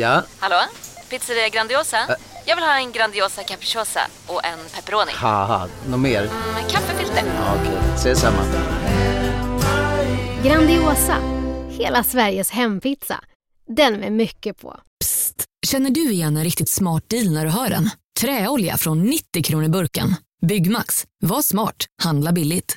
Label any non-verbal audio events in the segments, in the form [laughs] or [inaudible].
Ja? Hallå? Pizzeria Grandiosa? Jag vill ha en Grandiosa capriciosa och en pepperoni. Haha, något mer? Med kaffefilter. Ja, Okej, ses samma. Grandiosa, hela Sveriges hempizza. Den med mycket på. Psst! Känner du igen en riktigt smart deal när du hör den? Träolja från 90 kronor burken. Byggmax. Var smart. Handla billigt.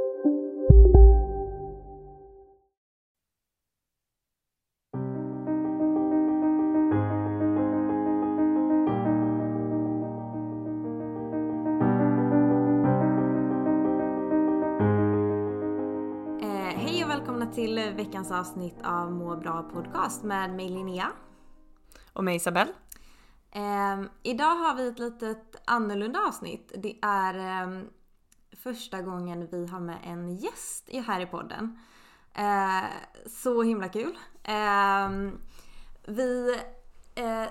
Till veckans avsnitt av Må bra podcast med mig Linnea. Och mig Isabelle. Eh, idag har vi ett litet annorlunda avsnitt. Det är eh, första gången vi har med en gäst i- här i podden. Eh, så himla kul. Eh, vi eh,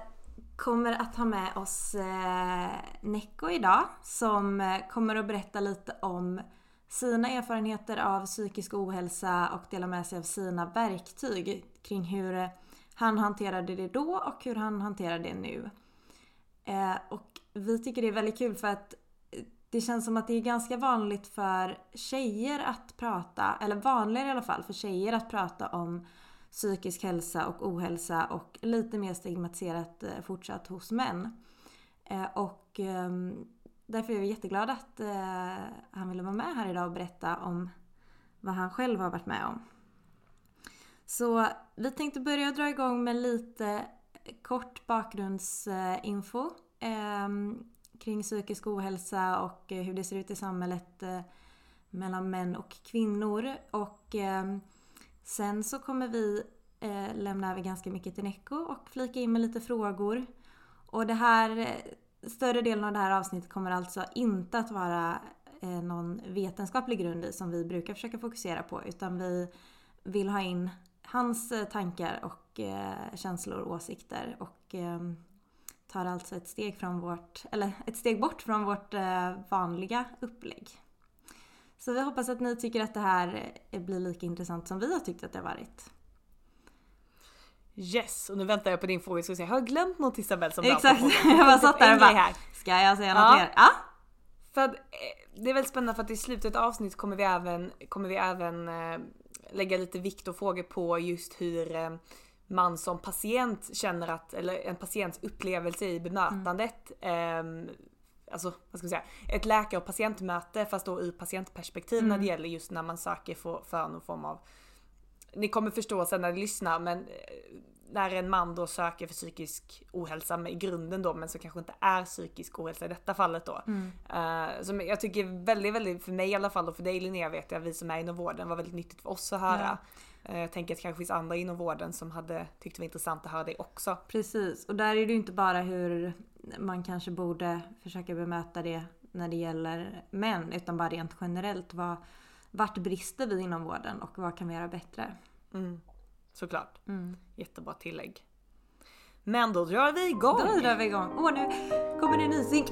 kommer att ha med oss eh, Neko idag som eh, kommer att berätta lite om sina erfarenheter av psykisk ohälsa och dela med sig av sina verktyg kring hur han hanterade det då och hur han hanterar det nu. Eh, och vi tycker det är väldigt kul för att det känns som att det är ganska vanligt för tjejer att prata, eller vanligare i alla fall för tjejer att prata om psykisk hälsa och ohälsa och lite mer stigmatiserat eh, fortsatt hos män. Eh, och ehm, därför är vi jätteglada att eh, han ville vara med här idag och berätta om vad han själv har varit med om. Så vi tänkte börja dra igång med lite kort bakgrundsinfo eh, kring psykisk ohälsa och eh, hur det ser ut i samhället eh, mellan män och kvinnor. Och eh, sen så kommer vi eh, lämna över ganska mycket till Neko och flika in med lite frågor. Och det här, eh, större delen av det här avsnittet kommer alltså inte att vara eh, någon vetenskaplig grund i som vi brukar försöka fokusera på utan vi vill ha in hans eh, tankar och eh, känslor och åsikter och ehm, tar alltså ett steg från vårt, eller ett steg bort från vårt vanliga upplägg. Så vi hoppas att ni tycker att det här blir lika intressant som vi har tyckt att det har varit. Yes, och nu väntar jag på din fråga. Ska se, har jag glömt något Isabelle som Exakt, [laughs] jag bara satt där och bara, här. ska jag säga något Ja. mer? Ja, För att, eh, det är väldigt spännande för att i slutet av avsnittet kommer vi även, kommer vi även eh, lägga lite vikt och frågor på just hur eh, man som patient känner att, eller en patients upplevelse i bemötandet. Eh, alltså vad ska man säga, ett läkare och patientmöte fast då ur patientperspektiv när det gäller just när man söker för, för någon form av ni kommer förstå sen när ni lyssnar men när en man då söker för psykisk ohälsa med i grunden då men som kanske inte är psykisk ohälsa i detta fallet då. Eh, som jag tycker väldigt, väldigt, för mig i alla fall och för dig Linnea vet jag, vi som är inom vården var väldigt nyttigt för oss att höra. Eh, jag tänker att det kanske finns andra inom vården som hade tyckt det var intressant att höra det också. precis. Och där är det ju inte bara hur man kanske borde försöka bemöta det när det gäller män utan bara rent generellt. Vad, vart brister vi inom vården och vad kan vi göra bättre? Mm, såklart. Jättebra tillägg. Men då drar vi igång! Då drar vi igång. Åh, nu kommer det en ny.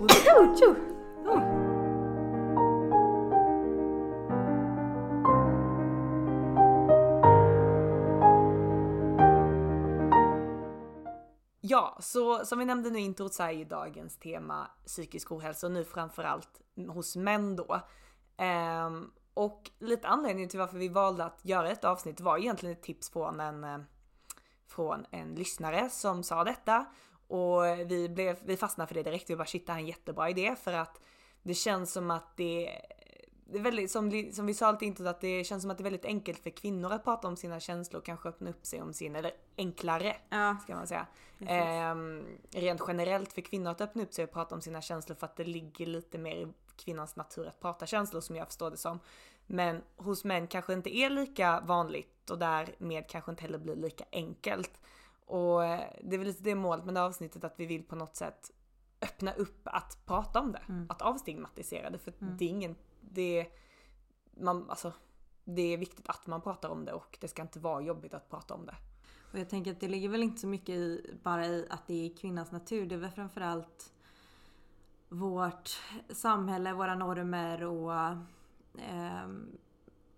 Oh. Ja, så som vi nämnde nu i introt så är ju dagens tema psykisk ohälsa och nu framförallt hos män då. Ehm, och lite anledningen till varför vi valde att göra ett avsnitt var egentligen ett tips från en, eh, från en lyssnare som sa detta. Och vi, blev, vi fastnade för det direkt. Vi bara shit det här är en jättebra idé för att det känns som att det det är väldigt, som, som vi sa lite introt, att det känns som att det är väldigt enkelt för kvinnor att prata om sina känslor och kanske öppna upp sig om sin, eller enklare Ja. ska man säga. Ehm, rent generellt för kvinnor att öppna upp sig och prata om sina känslor för att det ligger lite mer i kvinnans natur att prata känslor som jag förstår det som. Men hos män kanske inte är lika vanligt och därmed kanske inte heller blir lika enkelt. Och eh, det är väl lite det målet med det avsnittet att vi vill på något sätt öppna upp att prata om det. Att avstigmatisera det. För det är ingen, det, man, alltså, det är viktigt att man pratar om det och det ska inte vara jobbigt att prata om det. Och jag tänker att det ligger väl inte så mycket i, bara i att det är kvinnans natur. Det är väl framförallt vårt samhälle, våra normer och eh,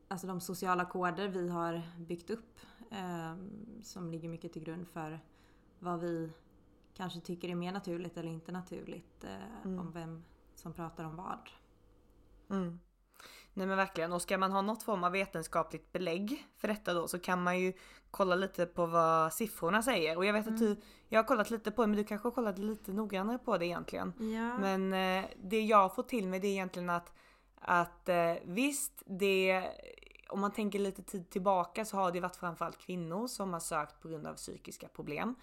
alltså de sociala koder vi har byggt upp eh, som ligger mycket till grund för vad vi kanske tycker är mer naturligt eller inte naturligt eh, mm. om vem som pratar om vad. Mm. Nej men verkligen och ska man ha något form av vetenskapligt belägg för detta då så kan man ju kolla lite på vad siffrorna säger och jag vet att du, mm. jag har kollat lite på det men du kanske har kollat lite noggrannare på det egentligen. Ja. Men eh, det jag får till mig det är egentligen att, att eh, visst det om man tänker lite tid tillbaka så har det varit framförallt kvinnor som har sökt på grund av psykiska problem.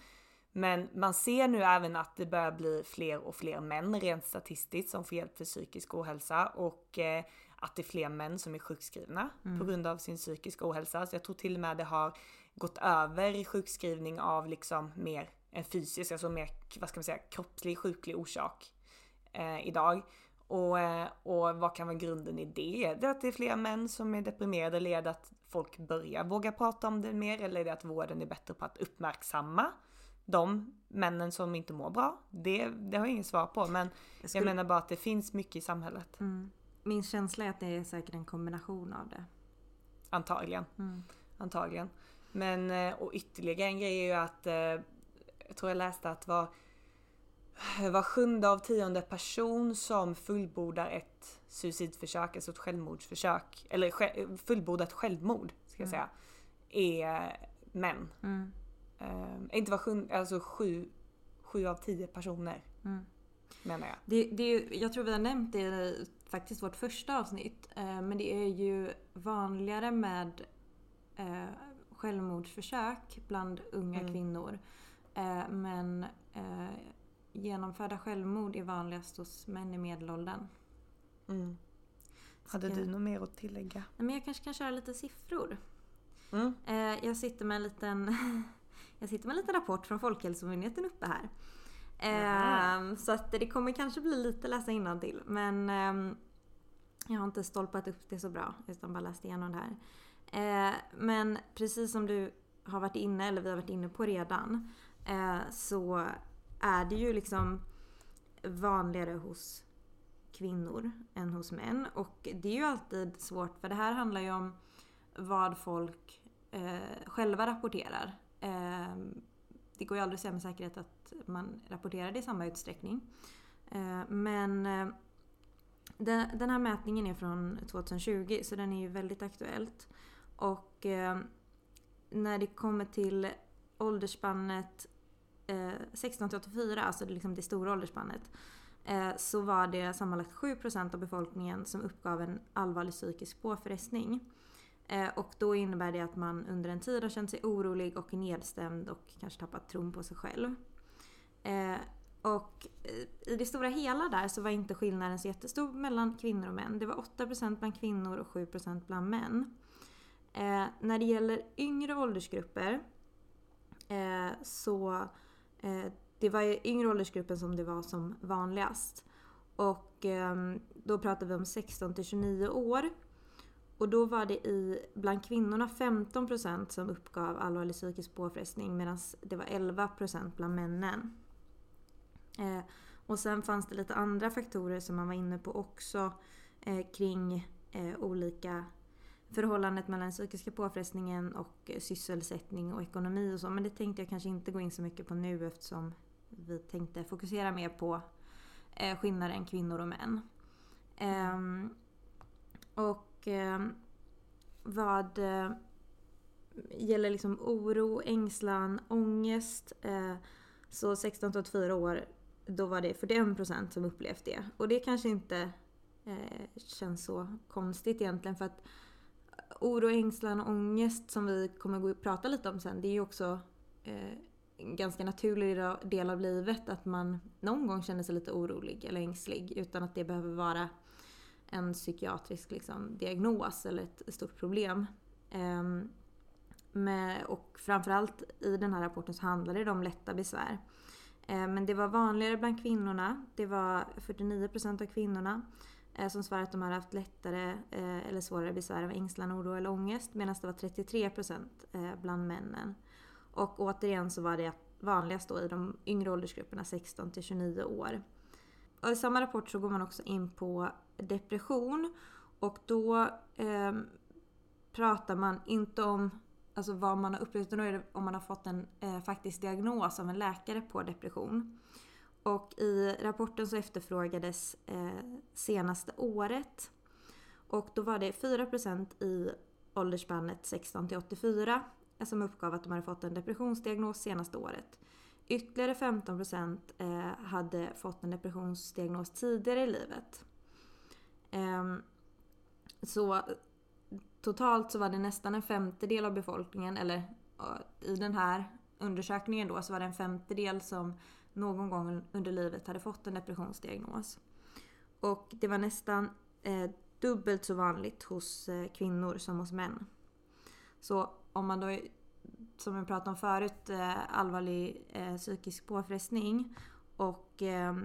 Men man ser nu även att det börjar bli fler och fler män rent statistiskt som får hjälp för psykisk ohälsa och eh, att det är fler män som är sjukskrivna mm. på grund av sin psykiska ohälsa. Så jag tror till och med det har gått över i sjukskrivning av liksom mer en fysisk, alltså mer vad ska man säga, kroppslig sjuklig orsak eh, idag. Och, eh, och vad kan vara grunden i det? Är det att det är fler män som är deprimerade eller är det att folk börjar våga prata om det mer? Eller är det att vården är bättre på att uppmärksamma de männen som inte mår bra? Det, det har jag inget svar på men jag, skulle... jag menar bara att det finns mycket i samhället. Mm. Min känsla är att det är säkert en kombination av det. Antagligen. Mm. Antagligen. Men eh, och ytterligare en grej är ju att eh, jag tror jag läste att var var sjunde av tionde person som fullbordar ett suicidförsök, alltså ett självmordsförsök, eller fullbordat självmord ska jag mm. säga, är män. Mm. Uh, inte var sjunde, alltså sju, sju av tio personer. Mm. Menar jag. Det, det är, jag tror vi har nämnt det i faktiskt vårt första avsnitt. Uh, men det är ju vanligare med uh, självmordsförsök bland unga mm. kvinnor. men genomförda självmord är vanligast hos män i medelåldern. Mm. Hade du något mer att tillägga? Men jag kanske kan köra lite siffror. Mm. Eh, jag sitter med en liten [laughs] Jag sitter med en liten rapport från Folkhälsomyndigheten uppe här. Mm. Så att det kommer kanske bli lite läsa till men ehm, jag har inte stolpat upp det så bra utan bara läst igenom det här. Eh, men precis som du har varit inne, eller vi har varit inne på redan, eh, så är det ju liksom vanligare hos kvinnor än hos män. Och det är ju alltid svårt för det här handlar ju om vad folk eh, själva rapporterar. Eh, det går ju aldrig att säga med säkerhet att man rapporterar det i samma utsträckning. Eh, men eh, den, den, här mätningen är från 2020 så den är ju väldigt aktuellt. Och eh, när det kommer till åldersspannet Eh, 16 till 84, alltså det, liksom det stora åldersspannet, eh, så var det sammanlagt 7% av befolkningen som uppgav en allvarlig psykisk påfrestning. Eh, och då innebär det att man under en tid har känt sig orolig och nedstämd och kanske tappat tron på sig själv. Eh, och eh, i det stora hela där så var inte skillnaden så jättestor mellan kvinnor och män. Det var 8% bland kvinnor och 7% bland män. när det gäller yngre åldersgrupper så Eh, det var i yngre åldersgruppen som det var som vanligast. Och ehm, då pratar vi om 16 till 29 år. Och då var det i, bland kvinnorna 15% som uppgav allvarlig psykisk påfrestning medan det var 11% bland männen. Eh, och sen fanns det lite andra faktorer som man var inne på också eh, kring eh, olika förhållandet mellan den psykiska påfrestningen och eh, sysselsättning och ekonomi och så. Men det tänkte jag kanske inte gå in så mycket på nu eftersom vi tänkte fokusera mer på eh, skillnaden kvinnor och män. Ehm, och eh, vad eh, gäller liksom oro, ängslan, ångest eh, så 16-84 år då var det 41% som upplevt det. Och det kanske inte eh, känns så konstigt egentligen för att oro, ängslan och ångest som vi kommer att prata lite om sen, det är ju också eh, en ganska naturlig del av livet att man någon gång känner sig lite orolig eller ängslig utan att det behöver vara en psykiatrisk liksom, diagnos eller ett stort problem. Eh, med, och framförallt i den här rapporten så handlade det om lätta besvär. Eh, men det var vanligare bland kvinnorna. Det var 49% av kvinnorna Eh, som svarar att de har haft lättare eh, eller svårare besvär av ängslan, oro eller ångest medan det var 33% eh, bland männen. Och återigen så var det vanligast då i de yngre åldersgrupperna 16 till 29 år. Och I samma rapport så går man också in på depression och då eh, pratar man inte om alltså vad man har upplevt, utan då är det om man har fått en eh, faktisk diagnos av en läkare på depression. Och i rapporten så efterfrågades eh, senaste året. Och då var det 4% i åldersspannet 16 till 84 som uppgav att de hade fått en depressionsdiagnos senaste året. Ytterligare 15% eh, hade fått en depressionsdiagnos tidigare i livet. Ehm, så totalt så var det nästan en femtedel av befolkningen, eller i den här undersökningen då, så var det en femtedel som någon gång under livet hade fått en depressionsdiagnos. Och det var nästan eh, dubbelt så vanligt hos eh, kvinnor som hos män. Så om man då, som vi pratade om förut, eh, allvarlig eh, psykisk påfrestning och eh,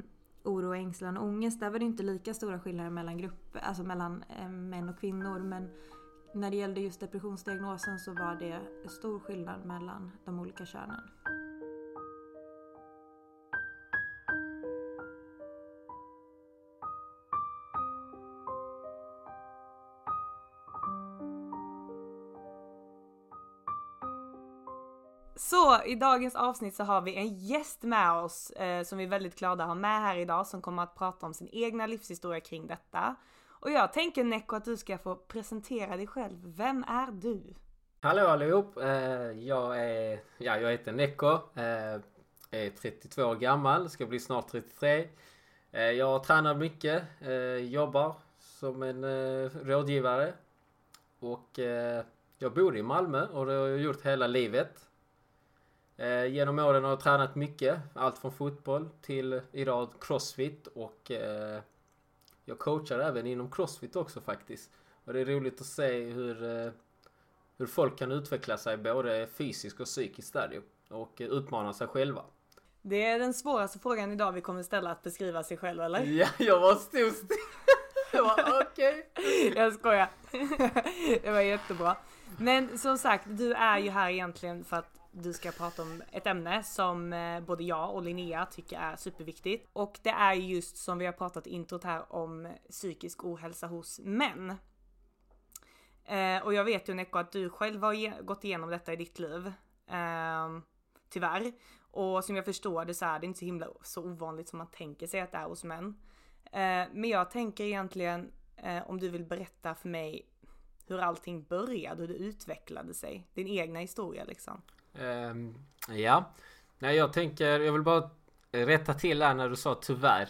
oro, ängslan och ångest, där var det inte lika stora skillnader mellan grupper, alltså mellan eh, män och kvinnor. Men när det gällde just depressionsdiagnosen så var det stor skillnad mellan de olika könen. I dagens avsnitt så har vi en gäst med oss eh, som vi är väldigt glada att ha med här idag som kommer att prata om sin egna livshistoria kring detta. Och jag tänker Neko att du ska få presentera dig själv. Vem är du? Hallå allihop! Eh, jag är, ja jag heter Neko. Eh, är 32 år gammal, ska bli snart 33. Eh, jag tränar mycket, eh, jobbar som en eh, rådgivare. Och eh, jag bor i Malmö och det har jag gjort hela livet. Genom åren har jag tränat mycket. Allt från fotboll till idag crossfit och jag coachar även inom crossfit också faktiskt. Och det är roligt att se hur, eh, hur folk kan utveckla sig både fysiskt och psykiskt där och utmana sig själva. Det är den svåraste frågan idag vi kommer ställa, att beskriva sig själv eller? Ja, jag var stod still. [laughs] Jag var okej. Okay. Jag skojar. [laughs] Det var jättebra. Men som sagt, du är ju här egentligen för att du ska prata om ett ämne som eh, både jag och Linnea tycker är superviktigt. Och det är just som vi har pratat i introt här om psykisk ohälsa hos män. Eh, och jag vet ju Neko att du själv har gått igenom detta i ditt liv. Eh, tyvärr. Och som jag förstår det så är det inte så himla så ovanligt som man tänker sig att det är hos män. Eh, men jag tänker egentligen eh, om du vill berätta för mig hur allting började, hur det utvecklade sig. Din egna historia liksom. Um, ja. Nej, jag tänker, jag vill bara rätta till här när du sa tyvärr.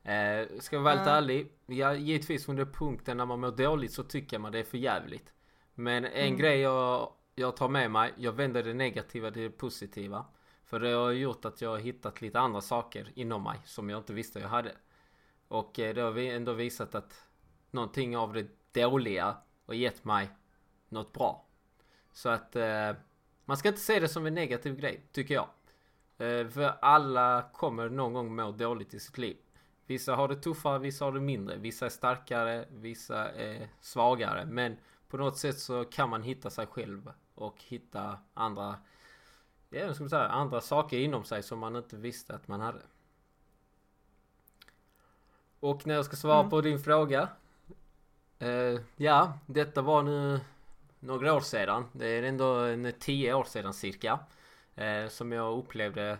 Uh, ska jag vara helt ärlig. Ja, givetvis under punkten när man mår dåligt så tycker man det är för jävligt. Men en mm. grej jag, jag tar med mig, jag vänder det negativa till det positiva. För det har gjort att jag har hittat lite andra saker inom mig som jag inte visste jag hade. Och eh, det har ändå visat att någonting av det dåliga har gett mig något bra. Så att eh, man ska inte se det som en negativ grej, tycker jag. Eh, för alla kommer någon gång må dåligt i sitt liv. Vissa har det tuffare, vissa har det mindre. Vissa är starkare, vissa är svagare. Men på något sätt så kan man hitta sig själv och hitta andra, ja, ska säga, andra saker inom sig som man inte visste att man hade. Och när jag ska svara mm. på din fråga. Eh, ja, detta var nu några år sedan. Det är ändå en tio år sedan cirka. Eh, som jag upplevde...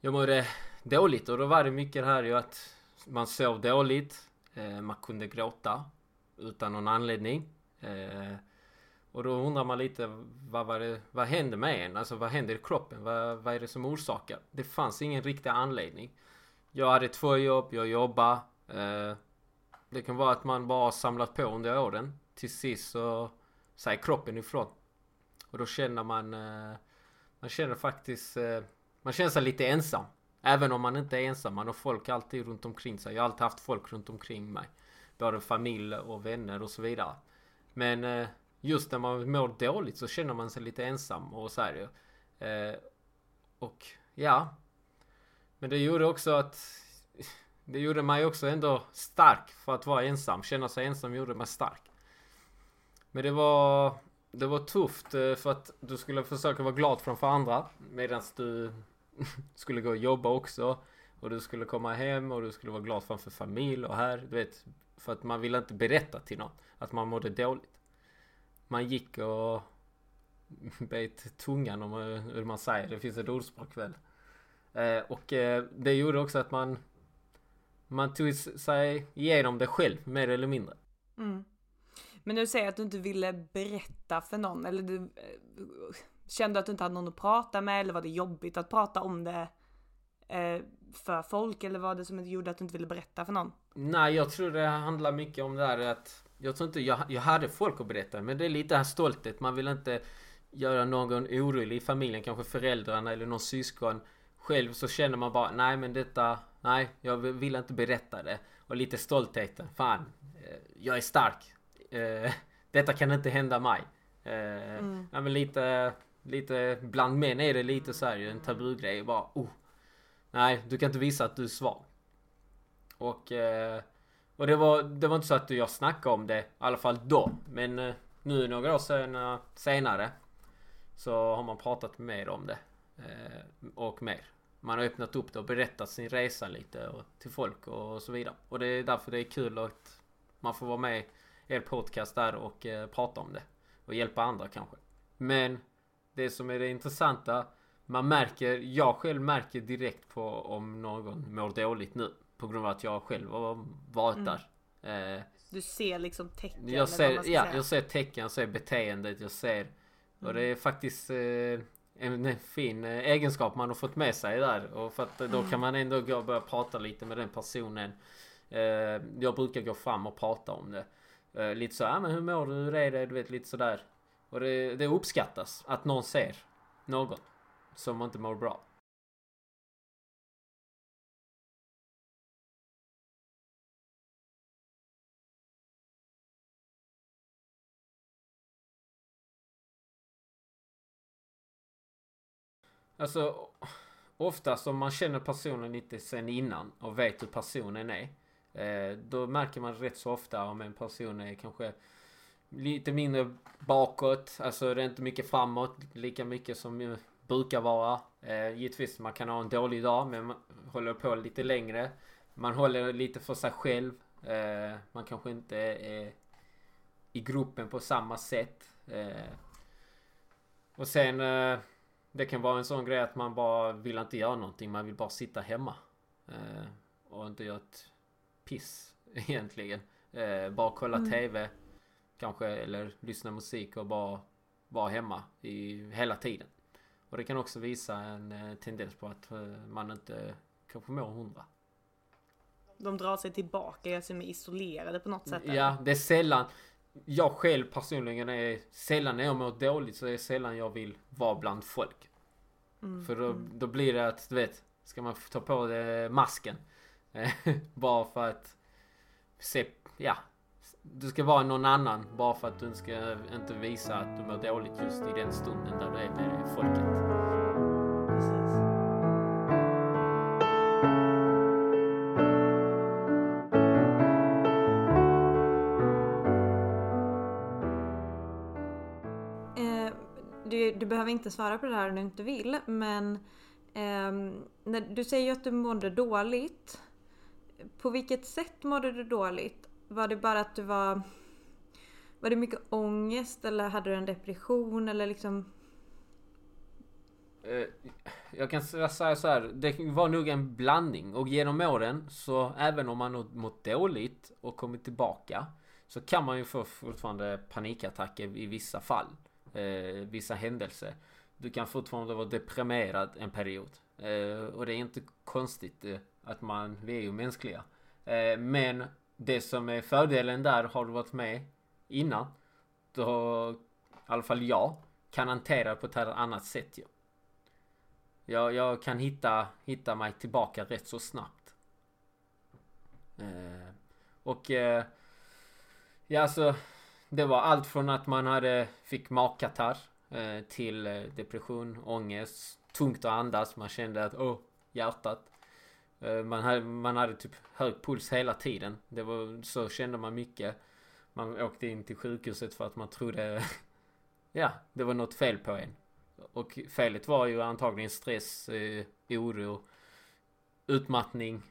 Jag mådde dåligt och då var det mycket det här ju att man sov dåligt. Eh, man kunde gråta utan någon anledning. Eh, och då undrar man lite vad, var det, vad hände med en? Alltså vad händer i kroppen? Vad, vad är det som orsakar? Det fanns ingen riktig anledning. Jag hade två jobb, jag jobbade. Eh, det kan vara att man bara samlat på under åren. Till sist så säger kroppen ifrån. Och då känner man, eh, man känner faktiskt, eh, man känner sig lite ensam. Även om man inte är ensam, man har folk alltid runt omkring sig. Jag har alltid haft folk runt omkring mig. Både familj och vänner och så vidare. Men eh, just när man mår dåligt så känner man sig lite ensam och så här eh, Och ja. Men det gjorde också att det gjorde mig också ändå stark för att vara ensam. Känna sig ensam gjorde mig stark. Men det var, det var tufft eh, för att du skulle försöka vara glad framför andra medan du [laughs] skulle gå och jobba också. Och du skulle komma hem och du skulle vara glad framför familj och här. Du vet, för att man ville inte berätta till någon att man mådde dåligt. Man gick och [laughs] bet tungan om eh, hur man säger. Det finns ett ordspråk väl. Eh, och det gjorde också att man man tog sig igenom det själv mer eller mindre. Men du säger att du inte ville berätta för någon eller du eh, kände att du inte hade någon att prata med eller var det jobbigt att prata om det eh, för folk eller var det som gjorde att du inte ville berätta för någon? Nej, jag tror det handlar mycket om det här att jag tror inte jag, jag hade folk att berätta men det är lite här stolthet. Man vill inte göra någon orolig i familjen, kanske föräldrarna eller någon syskon. Själv så känner man bara, nej men detta, nej jag vill inte berätta det. Och lite stoltheten, fan, eh, jag är stark. Eh, detta kan inte hända mig. Eh, mm. Ja men lite, lite, bland män är det lite så här en tabugrej bara, oh. Nej, du kan inte visa att du är svag. Och, och det var, det var inte så att jag snackade om det, i alla fall då. Men nu några år sedan, senare så har man pratat mer om det. Och mer man har öppnat upp det och berättat sin resa lite och, till folk och så vidare. Och det är därför det är kul att man får vara med er podcast där och eh, prata om det. Och hjälpa andra kanske. Men det som är det intressanta, man märker, jag själv märker direkt på om någon mår dåligt nu. På grund av att jag själv har varit mm. där. Eh, du ser liksom tecken? Jag ser, ja, säga. jag ser tecken, jag ser beteendet, jag ser... Mm. Och det är faktiskt... Eh, en fin eh, egenskap man har fått med sig där. Och för att då mm. kan man ändå gå och börja prata lite med den personen. Eh, jag brukar gå fram och prata om det. Eh, lite så, ja men hur mår du? Hur är det? Du vet lite sådär. Och det, det uppskattas att någon ser någon som inte mår bra. Alltså, oftast om man känner personen lite sen innan och vet hur personen är. Eh, då märker man rätt så ofta om en person är kanske lite mindre bakåt. Alltså det är inte mycket framåt. Lika mycket som det brukar vara. Eh, givetvis man kan ha en dålig dag men man håller på lite längre. Man håller lite för sig själv. Eh, man kanske inte är i gruppen på samma sätt. Eh, och sen eh, det kan vara en sån grej att man bara vill inte göra någonting. Man vill bara sitta hemma. Eh, och inte göra ett piss [laughs] egentligen. Eh, bara kolla mm. TV. Kanske eller lyssna musik och bara vara hemma i, hela tiden. Och det kan också visa en eh, tendens på att eh, man inte kanske mår hundra. De drar sig tillbaka, sig mer isolerade på något sätt? Ja, det är sällan jag själv personligen är sällan när jag mår dåligt så är det sällan jag vill vara bland folk. Mm, för då, mm. då blir det att, du vet, ska man ta på masken. [laughs] bara för att se, ja. Du ska vara någon annan bara för att du ska inte visa att du mår dåligt just i den stunden där du är med folket. Eh, du behöver inte svara på det här om du inte vill. Men eh, när, du säger ju att du mådde dåligt. På vilket sätt mådde du dåligt? Var det bara att du var... Var det mycket ångest eller hade du en depression eller liksom? Eh, jag kan säga så här, det var nog en blandning och genom åren så även om man har mått dåligt och kommit tillbaka så kan man ju få fortfarande panikattacker i vissa fall eh, vissa händelser. Du kan fortfarande vara deprimerad en period. Eh, och det är inte konstigt att man, vi är ju mänskliga. Eh, men det som är fördelen där, har du varit med innan, då, i alla fall jag, kan hantera det på ett annat sätt ju. Jag, jag kan hitta, hitta mig tillbaka rätt så snabbt. Eh, och eh, ja alltså det var allt från att man hade, fick magkatarr eh, till eh, depression, ångest, tungt att andas. Man kände att åh, hjärtat. Eh, man hade, man hade typ hög puls hela tiden. Det var, så kände man mycket. Man åkte in till sjukhuset för att man trodde, [laughs] ja, det var något fel på en. Och felet var ju antagligen stress, eh, oro, utmattning.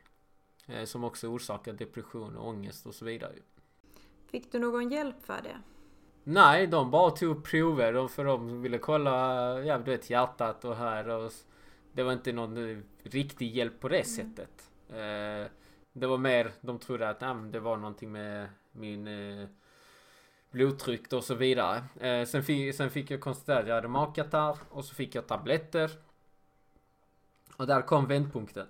Eh, som också orsakar depression och ångest och så vidare. Fick du någon hjälp för det? Nej, de bara tog prover för de ville kolla, ja du vet hjärtat och här och det var inte någon eh, riktig hjälp på det mm. sättet. Eh, det var mer, de trodde att nej, det var någonting med min eh, blodtryck och så vidare. Eh, sen, fick, sen fick jag konstatera att jag hade magkatarr och så fick jag tabletter. Och där kom vändpunkten.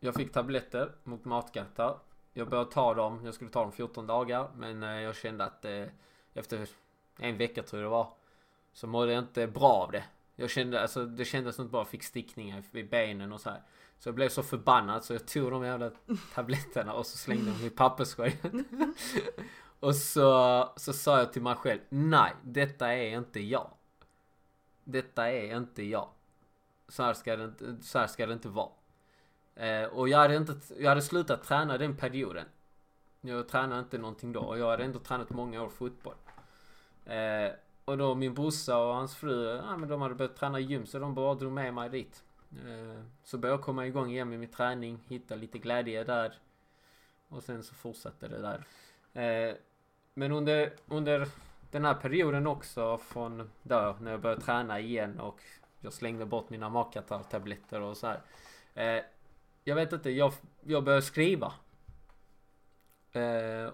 Jag fick tabletter mot magkatarr. Jag började ta dem, jag skulle ta dem 14 dagar men eh, jag kände att efter en vecka tror jag det var så mådde jag inte bra av det. Jag kände, alltså det kändes som att jag bara fick stickningar i benen och så här. Så jag blev så förbannad så jag tog de jävla tabletterna och så slängde dem i papperskorgen. [laughs] och så, så sa jag till mig själv, nej, detta är inte jag. Detta är inte jag. Så här ska det inte, så här ska det inte vara. Eh, och jag hade inte, jag hade slutat träna den perioden. Jag tränade inte någonting då och jag hade ändå tränat många år fotboll. Eh, och då min brorsa och hans fru, ja men de hade börjat träna gym så de bara drog med mig dit. Eh, så började jag komma igång igen med min träning, hitta lite glädje där. Och sen så fortsatte det där. Eh, men under, under den här perioden också från då när jag började träna igen och jag slängde bort mina magkatarrtabletter och så här. Eh, jag vet inte, jag, jag började skriva.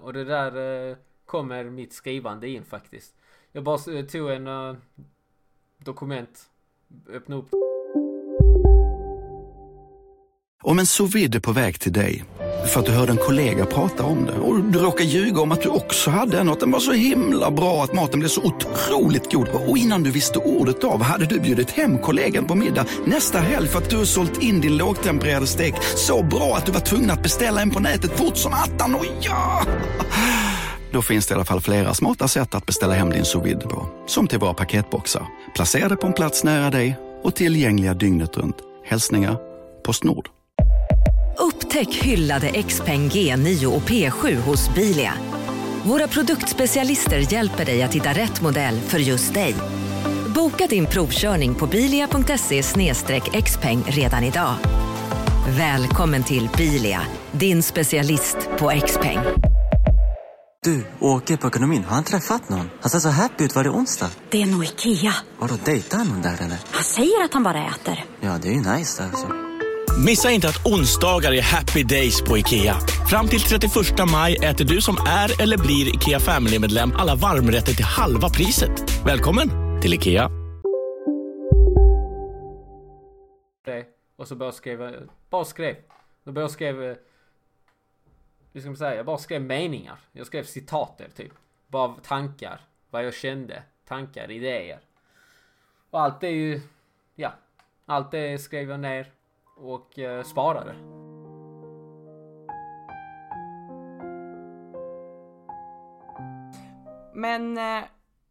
och det där kommer mitt skrivande in faktiskt. Jag bara eh, tog en uh, dokument, öppnade upp. Om en sous är på väg till dig för att du hörde en kollega prata om det och du råkar ljuga om att du också hade en och att den var så himla bra att maten blev så otroligt god. Och innan du visste ordet av hade du bjudit hem kollegan på middag nästa helg för att du sålt in din lågtempererade stek så bra att du var tvungen att beställa en på nätet fort som attan. Och ja! Då finns det i alla fall flera smarta sätt att beställa hem din sous på. Som till våra paketboxar, placerade på en plats nära dig och tillgängliga dygnet runt. Hälsningar Postnord. Upptäck hyllade XPeng G9 och P7 hos Bilia. Våra produktspecialister hjälper dig att hitta rätt modell för just dig. Boka din provkörning på bilia.se xpeng redan idag. Välkommen till Bilia, din specialist på XPeng. Du, åker på ekonomin. Har han träffat någon? Han ser så happy ut. Var det onsdag? Det är nog Ikea. Har du dejtat någon där eller? Han säger att han bara äter. Ja, det är ju nice alltså. Missa inte att onsdagar är happy days på IKEA. Fram till 31 maj äter du som är eller blir IKEA Family-medlem alla varmrätter till halva priset. Välkommen till IKEA. Och så bara skrev, bara skrev. Då började jag skriva hur ska man säga, jag bara skrev meningar. Jag skrev citater typ. Bara tankar. Vad jag kände. Tankar, idéer. Och allt det är ju, ja. Allt det skrev jag ner och eh, sparade. Men eh,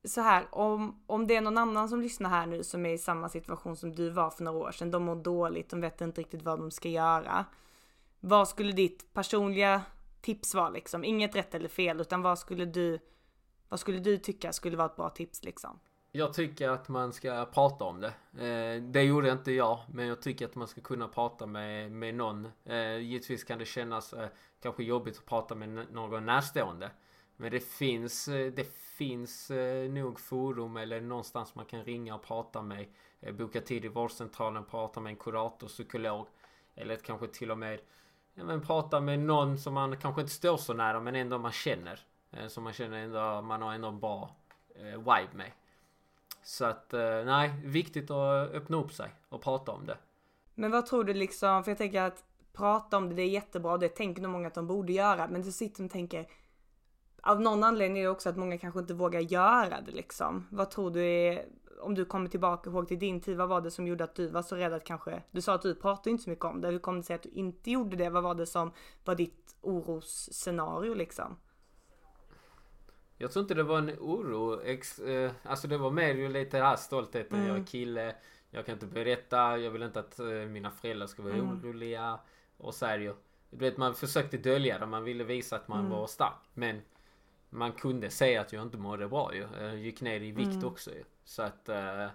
så här, om, om det är någon annan som lyssnar här nu som är i samma situation som du var för några år sedan. De mår dåligt, de vet inte riktigt vad de ska göra. Vad skulle ditt personliga tips var liksom. Inget rätt eller fel utan vad skulle du, vad skulle du tycka skulle vara ett bra tips liksom? Jag tycker att man ska prata om det. Eh, det gjorde inte jag, men jag tycker att man ska kunna prata med, med någon. Eh, givetvis kan det kännas eh, kanske jobbigt att prata med någon närstående. Men det finns, det finns nog forum eller någonstans man kan ringa och prata med. Boka tid i vårdcentralen, prata med en kurator, psykolog. Eller kanske till och med ja, men prata med någon som man kanske inte står så nära men ändå man känner. Eh, som man känner ändå, man har ändå en bra eh, vibe med. Så att eh, nej, viktigt att öppna upp sig och prata om det. Men vad tror du liksom, för jag tänker att prata om det, det är jättebra och det tänker nog många att de borde göra. Men så sitter de och tänker, av någon anledning är det också att många kanske inte vågar göra det liksom. Vad tror du är om du kommer tillbaka ihåg till din tid, vad var det som gjorde att du var så rädd att kanske, du sa att du pratade inte så mycket om det, hur kom det sig att du inte gjorde det? Vad var det som var ditt orosscenario liksom? Jag tror inte det var en oro, ex, eh, alltså det var mer ju lite här stoltheten, mm. jag är kille, jag kan inte berätta, jag vill inte att eh, mina föräldrar ska vara mm. oroliga. Och så är det ju. Du vet man försökte dölja det. Man ville visa att man Mm. var stark. Men man kunde säga att jag inte mådde bra ju. Jag gick ner i vikt Mm. också ju. Så att... eh,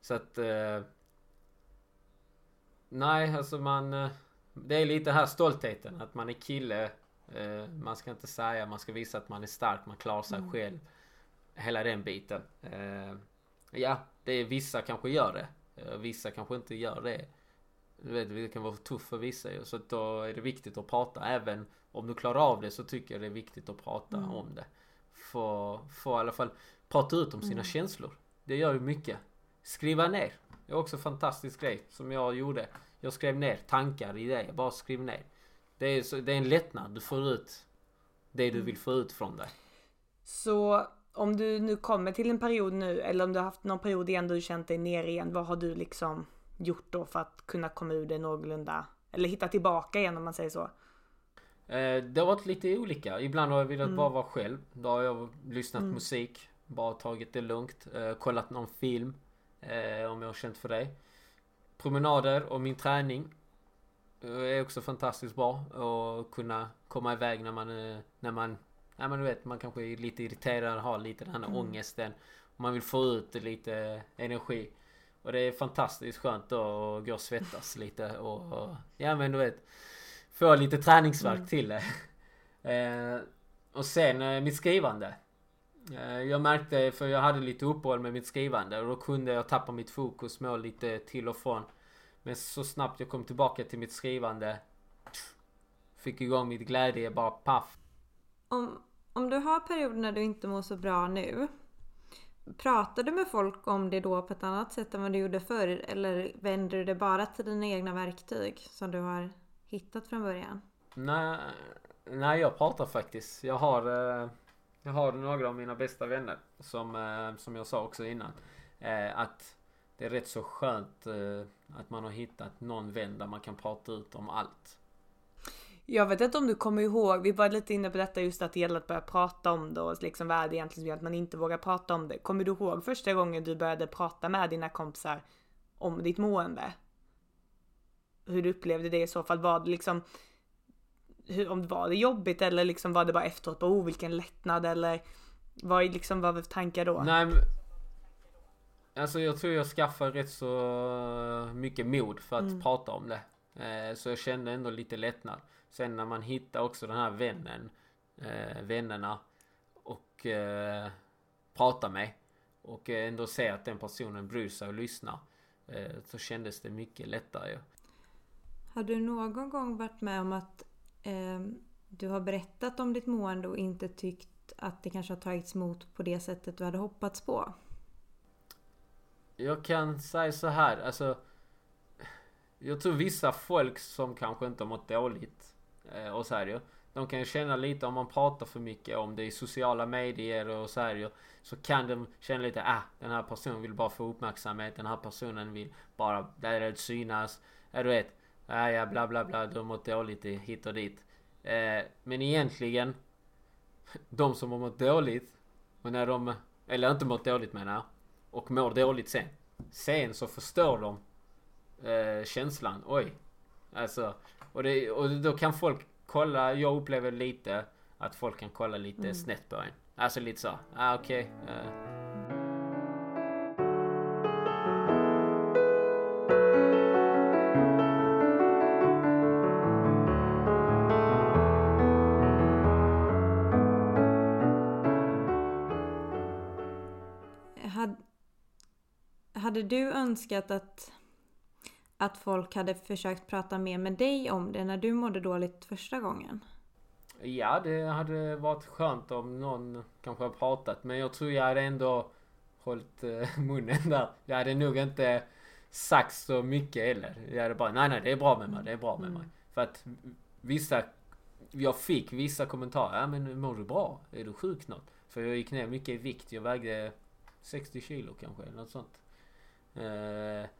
så att... eh, nej, alltså man... eh, det är lite här stoltheten. Att man är kille. man ska inte säga, man ska visa att man är stark. Man klarar sig Mm. själv. Hela den biten. Ja, det är vissa kanske gör det. Vissa kanske inte gör det. Du vet, det kan vara tufft för vissa ju. Så att då är det viktigt att prata. Även om du klarar av det så tycker jag det är viktigt att prata Mm. om det. Få, få i alla fall prata ut om sina Mm. känslor. Det gör ju mycket. Skriva ner. Det är också en fantastisk grej som jag gjorde. Jag skrev ner tankar, idéer. Bara skriv ner. Det är, så, det är en lättnad. Du får ut det du Mm. vill få ut från dig. Så om du nu kommer till en period nu eller om du har haft någon period igen då du känt dig ner igen. Vad har du liksom gjort då för att kunna komma ur det någorlunda? Eller hitta tillbaka igen om man säger så. Eh, det har varit lite olika. Ibland har jag velat Mm. bara vara själv. Då har jag lyssnat Mm. musik. Bara tagit det lugnt. Eh, kollat någon film. Eh, om jag har känt för det. Promenader och min träning. Är också fantastiskt bra. Och kunna komma iväg när man, när man, ja men du vet, man kanske är lite irriterad, har lite den här Mm. ångesten. Man vill få ut lite energi. Och det är fantastiskt skönt då att gå och svettas lite och, och ja men du vet Få lite träningsverk Mm. till det. [laughs] eh, och sen eh, mitt skrivande. Eh, jag märkte, för jag hade lite uppehåll med mitt skrivande och då kunde jag tappa mitt fokus må lite till och från. Men så snabbt jag kom tillbaka till mitt skrivande Fick igång mitt glädje bara paff. Om, om du har perioder när du inte mår så bra nu. Pratar du med folk om det då på ett annat sätt än vad du gjorde förr? Eller vänder du det bara till dina egna verktyg som du har hittat från början? Nej, nej jag pratar faktiskt. Jag har, eh, jag har några av mina bästa vänner som, eh, som jag sa också innan. Eh, att det är rätt så skönt att man har hittat någon vän där man kan prata ut om allt. Jag vet inte om du kommer ihåg, vi var lite inne på detta just att det gäller att börja prata om det och liksom vad är det egentligen som gör att man inte vågar prata om det. Kommer du ihåg första gången du började prata med dina kompisar om ditt mående? Hur du upplevde det i så fall? Var det liksom hur, om det var det jobbigt eller liksom var det bara efteråt, bara, oh vilken lättnad eller vad liksom, vad var tankar då? Nej men, Alltså jag tror jag skaffade rätt så mycket mod för att Mm. prata om det. Eh, så jag kände ändå lite lättnad. Sen när man hittar också den här vännen, eh, vännerna och eh, pratar med och eh, ändå ser att den personen bryr sig och lyssnar. Eh, så kändes det mycket lättare. Har du någon gång varit med om att eh, du har berättat om ditt mående och inte tyckt att det kanske har tagits emot på det sättet du hade hoppats på? Jag kan säga så här, alltså. Jag tror vissa folk som kanske inte har mått dåligt. Eh, och så ju. De kan ju känna lite om man pratar för mycket om det i sociala medier och så ju. Så kan de känna lite, ah den här personen vill bara få uppmärksamhet. Den här personen vill bara, där är det synas. Ja du vet. Ah, ja bla bla bla, du har mått dåligt i- hit och dit. Eh, men egentligen. [laughs] De som har mått dåligt. Och när de, eller inte mått dåligt menar jag och mår dåligt sen. Sen så förstår de eh, känslan. Oj. Alltså. Och, det, och då kan folk kolla. Jag upplever lite att folk kan kolla lite Mm. snett på en. Alltså lite så. Ah, okej. eh. Hade, hade du önskat att, att folk hade försökt prata mer med dig om det när du mådde dåligt första gången? Ja, det hade varit skönt om någon kanske har pratat. Men jag tror jag hade ändå hållit eh, munnen där. Jag hade nog inte sagt så mycket heller. Jag hade bara, nej nej det är bra med mig, det är bra med Mm. mig. För att vissa, jag fick vissa kommentarer. Ja men mår du bra? Är du sjuk något? För jag gick ner mycket i vikt. Jag vägde 60 kilo kanske, eller något sånt. Eh,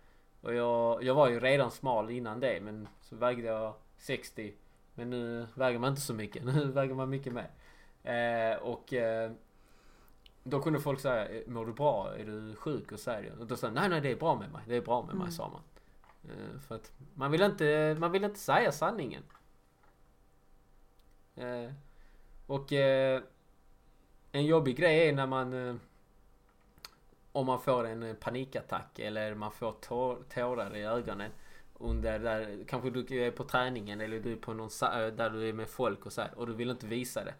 och jag, jag var ju redan smal innan det, men så vägde jag 60. Men nu väger man inte så mycket. [laughs] Nu väger man mycket mer. Eh, och eh, då kunde folk säga, "Eh, mår du bra? Är du sjuk? Och så här, Och då sa jag, nej nej det är bra med mig. Det är bra med mig, Mm. sa man. Eh, för att man vill inte, man vill inte säga sanningen. Eh, och eh, en jobbig grej är när man om man får en panikattack eller man får tår, tårar i ögonen under där, kanske du är på träningen eller du är på någon där du är med folk och så här, och du vill inte visa det.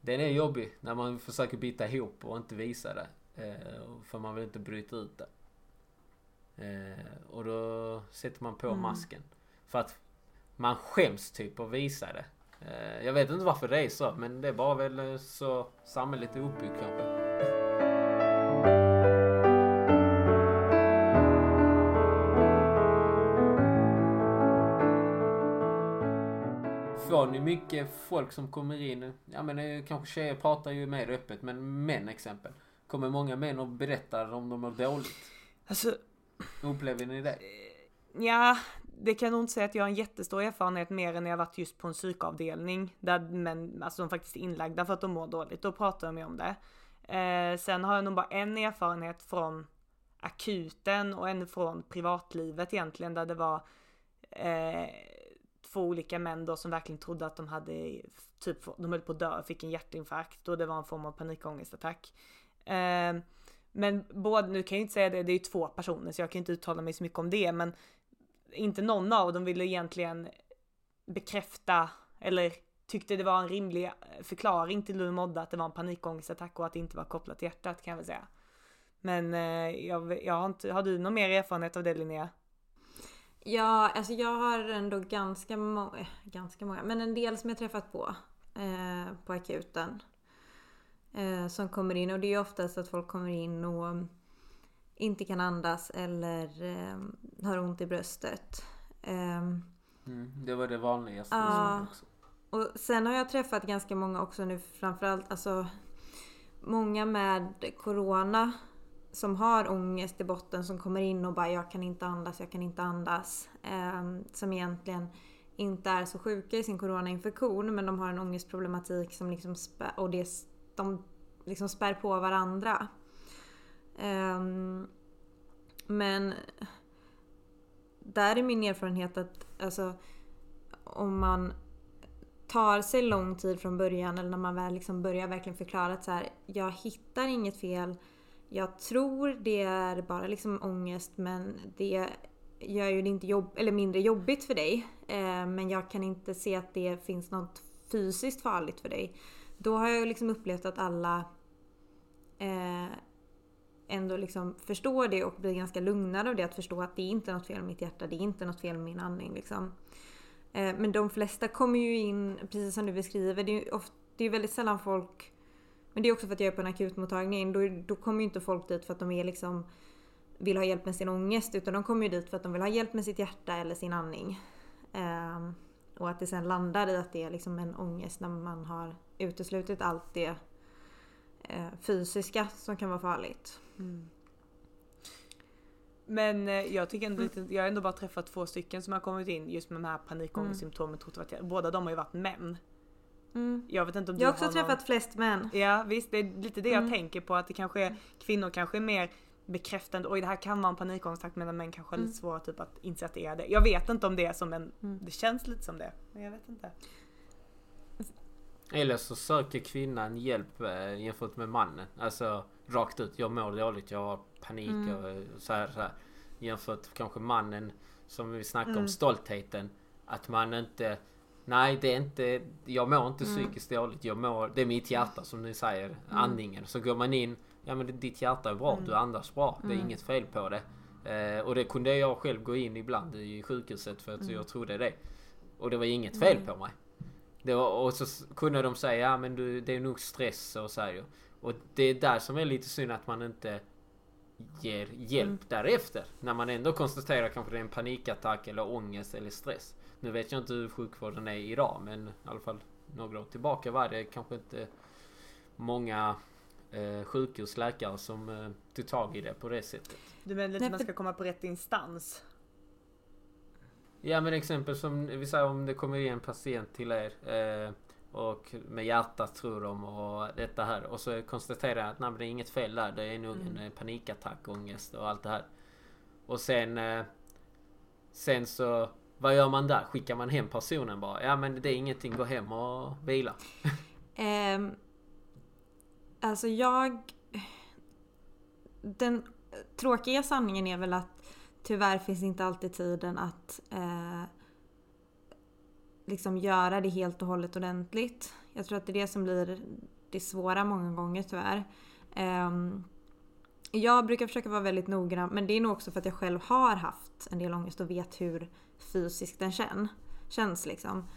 Den är jobbig när man försöker bita ihop och inte visa det. Eh, för man vill inte bryta ut det. Eh, och då sätter man på mm. masken. För att man skäms typ att visa det. Eh, jag vet inte varför det är så, men det är bara väl så samhället är uppbyggt kanske. Får ni mycket folk som kommer in? Ja men eh, kanske tjejer pratar ju mer öppet, men män exempel. Kommer många män och berättar om de mår dåligt? Alltså... Upplever ni det? Ja, det kan jag nog inte säga att jag har en jättestor erfarenhet mer än när jag varit just på en psykavdelning. Där män, alltså de faktiskt är inlagda för att de mår dåligt. Då pratar de ju om det. Eh, sen har jag nog bara en erfarenhet från akuten och en från privatlivet egentligen där det var eh, två olika män då som verkligen trodde att de hade typ, de höll på att dö, fick en hjärtinfarkt och det var en form av panikångestattack. Eh, men både, nu kan jag inte säga det, det är ju två personer så jag kan inte uttala mig så mycket om det men inte någon av dem ville egentligen bekräfta eller tyckte det var en rimlig eh, förklaring till hur modda mådde att det var en panikångestattack och att det inte var kopplat till hjärtat kan jag väl säga. Men eh, jag, jag har inte, har du någon mer erfarenhet av det Linnea? Ja, alltså jag har ändå ganska många, ganska många, men en del som jag träffat på eh, på akuten. Eh, som kommer in och det är oftast att folk kommer in och inte kan andas eller eh, har ont i bröstet. Eh, mm, det var det vanligaste. Ja. Och sen har jag träffat ganska många också nu framförallt alltså många med corona som har ångest i botten som kommer in och bara jag kan inte andas, jag kan inte andas. Eh, som egentligen inte är så sjuka i sin coronainfektion men de har en ångestproblematik som liksom spä, och det, de liksom spär på varandra. Eh, men där är min erfarenhet att alltså, om man tar sig lång tid från början eller när man väl liksom börjar verkligen förklara att så här, jag hittar inget fel jag tror det är bara liksom ångest men det gör ju det inte jobb eller mindre jobbigt för dig. Eh, men jag kan inte se att det finns något fysiskt farligt för dig. Då har jag liksom upplevt att alla eh, ändå liksom förstår det och blir ganska lugnade av det. Att förstå att det är inte något fel med mitt hjärta, det är inte något fel med min andning. Liksom. Eh, men de flesta kommer ju in, precis som du beskriver, det är ju ofta, det är väldigt sällan folk men det är också för att jag är på en akutmottagning. Då, då kommer ju inte folk dit för att de är liksom vill ha hjälp med sin ångest utan de kommer ju dit för att de vill ha hjälp med sitt hjärta eller sin andning. Um, och att det sen landar i att det är liksom en ångest när man har uteslutit allt det uh, fysiska som kan vara farligt. Mm. Men eh, jag tycker ändå lite, jag har ändå bara träffat två stycken som har kommit in just med de här panikångestsymptomen. Mm. Båda de har ju varit män. Mm. Jag vet inte om du Jag har också träffat någon... flest män. Ja visst, det är lite det mm. jag tänker på att det kanske är kvinnor kanske är mer bekräftande, oj det här kan vara en panikångestattack medan män kanske har lite mm. svårare typ att inse att det är det. Jag vet inte om det är som en, mm. det känns lite som det. Men jag vet inte. Eller så söker kvinnan hjälp äh, jämfört med mannen. Alltså rakt ut, jag mår dåligt, jag har panik mm. och så här, så här. Jämfört kanske mannen som vi snackade mm. om stoltheten. Att man inte Nej, det är inte... Jag mår inte mm. psykiskt dåligt. Jag mår... Det är mitt hjärta som ni säger. Mm. Andningen. Så går man in... Ja men ditt hjärta är bra. Mm. Du andas bra. Det är mm. inget fel på det. Eh, och det kunde jag själv gå in ibland i sjukhuset för att mm. jag trodde det. Och det var inget fel på mig. Det var, och så kunde de säga ja men du, det är nog stress och så här, Och det är där som är lite synd att man inte ger hjälp mm. därefter. När man ändå konstaterar kanske det är en panikattack eller ångest eller stress. Nu vet jag inte hur sjukvården är idag men i alla fall några år tillbaka var det kanske inte många eh, sjukhusläkare som eh, tog tag i det på det sättet. Du menar lite att man ska komma på rätt instans? Ja men exempel som vi säger om det kommer in en patient till er eh, och med hjärtat tror de och detta här och så konstaterar jag att nej, det är inget fel där. Det är nog mm. en panikattack, ångest och allt det här. Och sen eh, Sen så vad gör man där? Skickar man hem personen bara? Ja men det är ingenting, gå hem och vila. Um, [laughs] alltså jag... Den tråkiga sanningen är väl att tyvärr finns inte alltid tiden att eh, liksom göra det helt och hållet ordentligt. Jag tror att det är det som blir det svåra många gånger tyvärr. Um, jag brukar försöka vara väldigt noggrann men det är nog också för att jag själv har haft en del ångest och vet hur fysiskt den känn, känns. Liksom.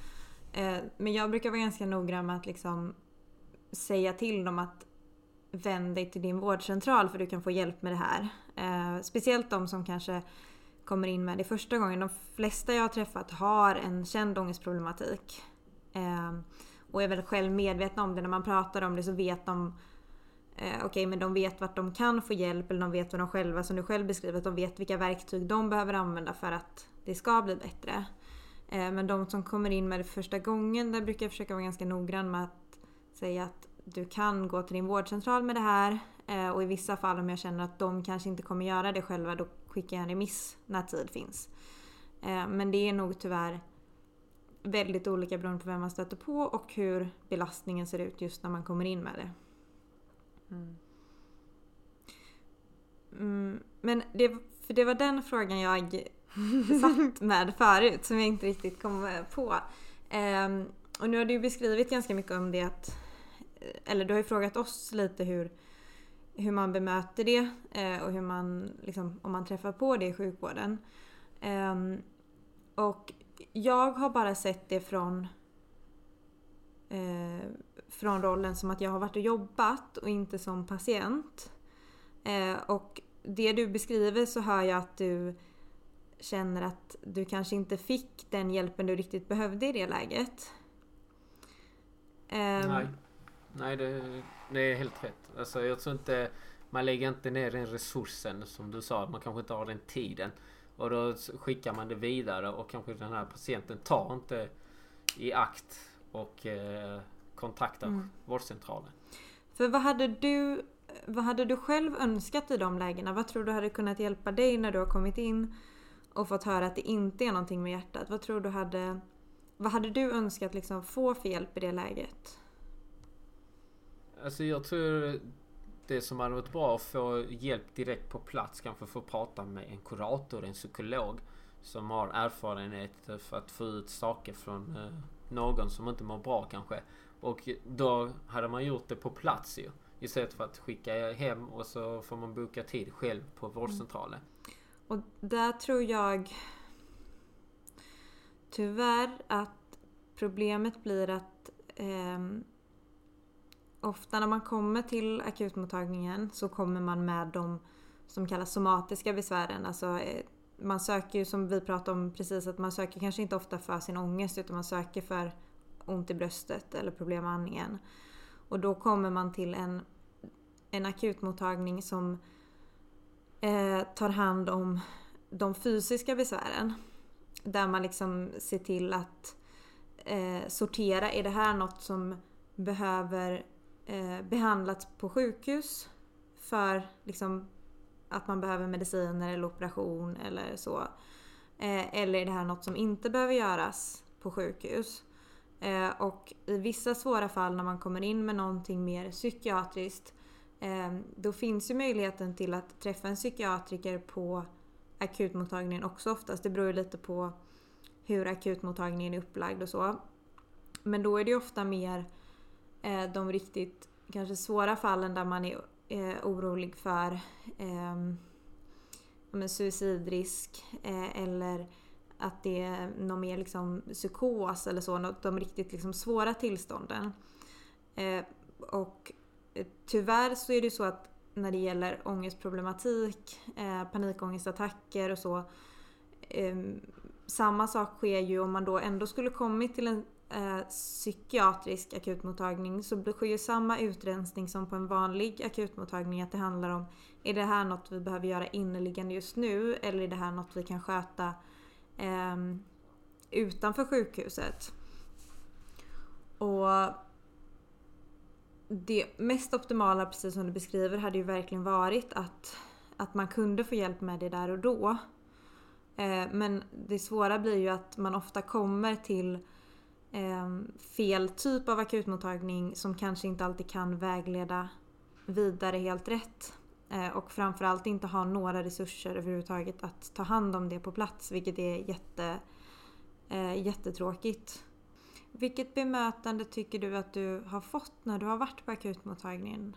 Eh, men jag brukar vara ganska noggrann med att liksom säga till dem att vänd dig till din vårdcentral för du kan få hjälp med det här. Eh, speciellt de som kanske kommer in med det första gången. De flesta jag har träffat har en känd ångestproblematik. Eh, och är väl själv medvetna om det. När man pratar om det så vet de eh, Okej, okay, men de vet vart de kan få hjälp eller de vet vad de själva, som du själv beskriver, att de vet vilka verktyg de behöver använda för att det ska bli bättre. Eh, men de som kommer in med det första gången, där brukar jag försöka vara ganska noggrann med att säga att du kan gå till din vårdcentral med det här. Eh, och i vissa fall om jag känner att de kanske inte kommer göra det själva, då skickar jag en remiss när tid finns. Eh, men det är nog tyvärr väldigt olika beroende på vem man stöter på och hur belastningen ser ut just när man kommer in med det. Mm. Mm, men det, för det var den frågan jag [laughs] satt med förut som jag inte riktigt kom på. Um, och nu har du beskrivit ganska mycket om det att, eller du har ju frågat oss lite hur, hur man bemöter det eh, och hur man, liksom, om man träffar på det i sjukvården. Um, och jag har bara sett det från eh, från rollen som att jag har varit och jobbat och inte som patient. Eh, och det du beskriver så hör jag att du känner att du kanske inte fick den hjälpen du riktigt behövde i det läget. Um, Nej, Nej det, det, är helt rätt. Alltså jag tror inte man lägger inte ner den resursen som du sa. Man kanske inte har den tiden. Och då skickar man det vidare och kanske den här patienten tar inte i akt och eh, kontaktar mm. vårdcentralen. För vad hade du vad hade du själv önskat i de lägena? Vad tror du hade kunnat hjälpa dig när du har kommit in och fått höra att det inte är någonting med hjärtat? Vad tror du hade... Vad hade du önskat liksom få för hjälp i det läget? Alltså jag tror det som hade varit bra att få hjälp direkt på plats. Kanske få prata med en kurator, en psykolog. Som har erfarenhet för att få ut saker från eh, någon som inte mår bra kanske. Och då hade man gjort det på plats ju. Istället för att skicka hem och så får man boka tid själv på vårdcentralen. Mm. Och där tror jag tyvärr att problemet blir att eh, ofta när man kommer till akutmottagningen så kommer man med de som kallas somatiska besvären. Alltså, eh, man söker ju som vi pratade om precis att man söker kanske inte ofta för sin ångest utan man söker för ont i bröstet eller problem med andningen. Och då kommer man till en, en akutmottagning som eh, tar hand om de fysiska besvären. Där man liksom ser till att eh, sortera, är det här något som behöver eh, behandlas på sjukhus för liksom, att man behöver mediciner eller operation eller så. Eh, eller är det här något som inte behöver göras på sjukhus? Eh, och i vissa svåra fall när man kommer in med någonting mer psykiatriskt eh, då finns ju möjligheten till att träffa en psykiatriker på akutmottagningen också oftast. Det beror ju lite på hur akutmottagningen är upplagd och så. Men då är det ju ofta mer eh, de riktigt kanske svåra fallen där man är eh, orolig för eh, suicidrisk eh, eller att det är någon mer liksom psykos eller så, de riktigt liksom svåra tillstånden. Eh, och eh, tyvärr så är det ju så att när det gäller ångestproblematik, eh, panikångestattacker och så. Eh, samma sak sker ju om man då ändå skulle kommit till en eh, psykiatrisk akutmottagning så sker ju samma utrensning som på en vanlig akutmottagning. Att det handlar om, är det här något vi behöver göra inneliggande just nu eller är det här något vi kan sköta eh, utanför sjukhuset. Och det mest optimala, precis som du beskriver, hade ju verkligen varit att, att man kunde få hjälp med det där och då. Eh, men det svåra blir ju att man ofta kommer till Ehm, fel typ av akutmottagning som kanske inte alltid kan vägleda vidare helt rätt. Eh, och framförallt inte ha några resurser överhuvudtaget att ta hand om det på plats vilket är jätte, eh, jättetråkigt. Vilket bemötande tycker du att du har fått när du har varit på akutmottagningen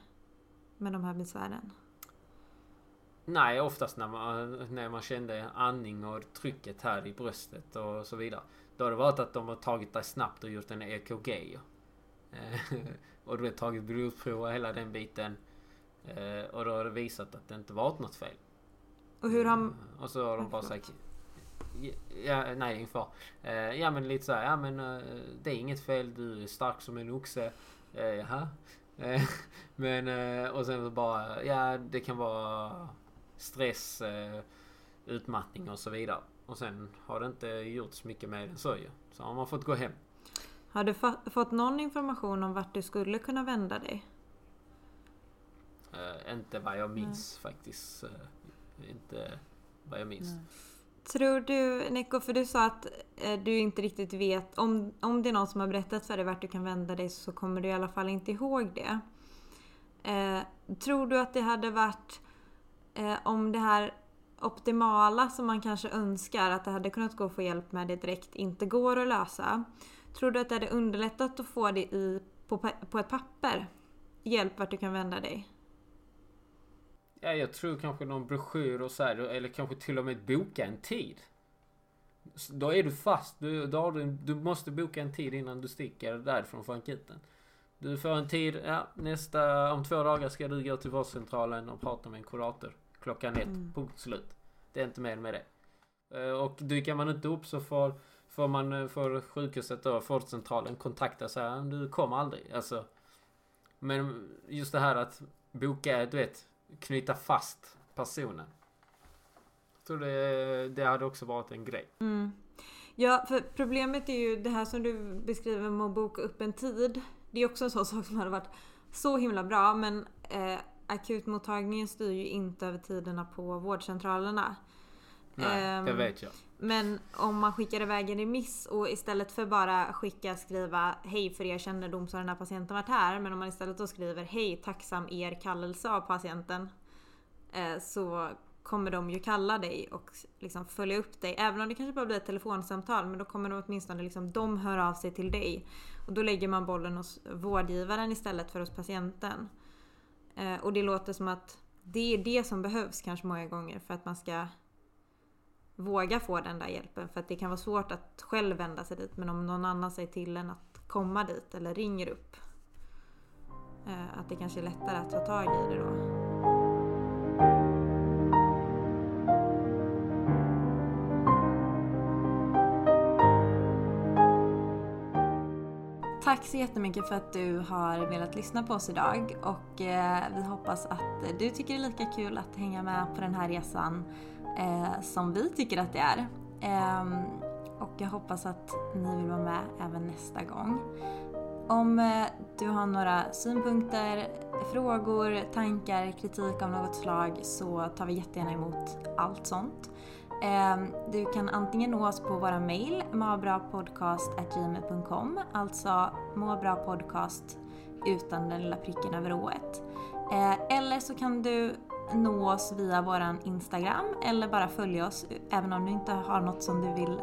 med de här besvären? Nej, oftast när man, när man kände andning och trycket här i bröstet och så vidare. Då har det varit att de har tagit dig snabbt och gjort en EKG. Eh, och du har tagit blodprov och hela den biten. Eh, och då har det visat att det inte varit något fel. Och hur har... Och så har de bara sagt... Ja, nej, ingen fara. Eh, ja men lite så här, ja men det är inget fel, du är stark som en oxe. Jaha. [laughs] men och sen så bara, ja det kan vara stress, utmattning och så vidare. Och sen har det inte gjorts mycket mer än så ju. Så har man fått gå hem. Har du fått någon information om vart du skulle kunna vända dig? Uh, inte vad jag minns Nej. faktiskt. Uh, inte vad jag minns. Nej. Tror du, Nico, för du sa att uh, du inte riktigt vet, om, om det är någon som har berättat för dig vart du kan vända dig så kommer du i alla fall inte ihåg det. tror du att det hade varit, om det här optimala som man kanske önskar att det hade kunnat gå att få hjälp med det direkt inte går att lösa. Tror du att det hade underlättat att få det i, på, på ett papper? Hjälp vart du kan vända dig? Ja, jag tror kanske någon broschyr och så här, eller kanske till och med boka en tid. Då är du fast. Du, då du, du måste boka en tid innan du sticker därifrån från. Du får en tid, ja, nästa, om två dagar ska du gå till vårdcentralen och prata med en kurator. Klockan ett, mm. punkt slut. Det är inte mer med det. Eh, och dyker man inte upp så får, får man, eh, får sjukhuset då, vårdcentralen kontakta så här, du kommer aldrig. Alltså. Men just det här att boka, du vet, knyta fast personen. Jag tror det, det hade också varit en grej. Mm. Ja, för problemet är ju det här som du beskriver med att boka upp en tid. Det är också en sån sak som hade varit så himla bra men eh, akutmottagningen styr ju inte över tiderna på vårdcentralerna. Nej, det ehm, vet jag. Men om man skickar iväg en remiss och istället för bara skicka skriva Hej för er kännedom så har den här patienten varit här. Men om man istället då skriver Hej tacksam er kallelse av patienten. Eh, så kommer de ju kalla dig och liksom följa upp dig. Även om det kanske bara blir ett telefonsamtal men då kommer de åtminstone liksom, de hör av sig till dig. Och då lägger man bollen hos vårdgivaren istället för hos patienten. Eh, och det låter som att det är det som behövs kanske många gånger för att man ska våga få den där hjälpen. För att det kan vara svårt att själv vända sig dit. Men om någon annan säger till en att komma dit eller ringer upp. Eh, att det kanske är lättare att ta tag i det då. Tack så jättemycket för att du har velat lyssna på oss idag och eh, vi hoppas att du tycker det är lika kul att hänga med på den här resan eh, som vi tycker att det är. Ehm, och jag hoppas att ni vill vara med även nästa gång. Om eh, du har några synpunkter, frågor, tankar, kritik av något slag så tar vi jättegärna emot allt sånt. Ehm, du kan antingen nå oss på våra mail, mabrapodcast.gmail.com, alltså måbrapodcast utan den lilla pricken över ået. Eh, eller så kan du nå oss via våran Instagram eller bara följa oss även om du inte har något som du vill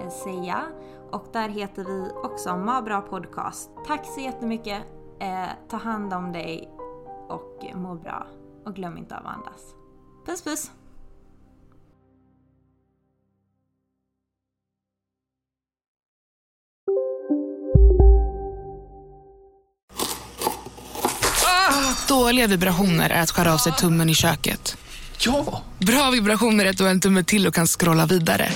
eh, säga. Och där heter vi också Mabra Podcast. Tack så jättemycket. Eh, ta hand om dig och må bra. Och glöm inte av att andas. Puss puss! Dåliga vibrationer är att skära av sig tummen i köket. Ja! Bra vibrationer är att du har en tumme till och kan scrolla vidare.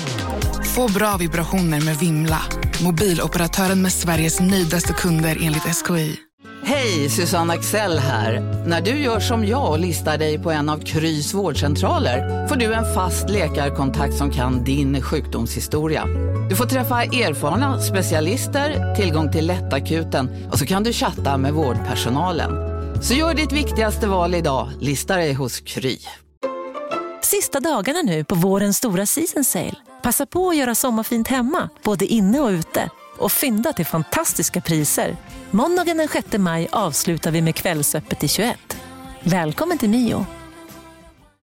Få bra vibrationer med Vimla. Mobiloperatören med Sveriges nöjdaste kunder enligt SKI. Hej, Susanne Axel här. När du gör som jag och listar dig på en av Krys vårdcentraler får du en fast läkarkontakt som kan din sjukdomshistoria. Du får träffa erfarna specialister, tillgång till lättakuten och så kan du chatta med vårdpersonalen. Så gör ditt viktigaste val idag, lista dig hos Kry. Sista dagarna nu på vårens stora season sale. Passa på att göra sommarfint hemma, både inne och ute. Och fynda till fantastiska priser. Måndagen den 6 maj avslutar vi med Kvällsöppet i 21. Välkommen till Mio.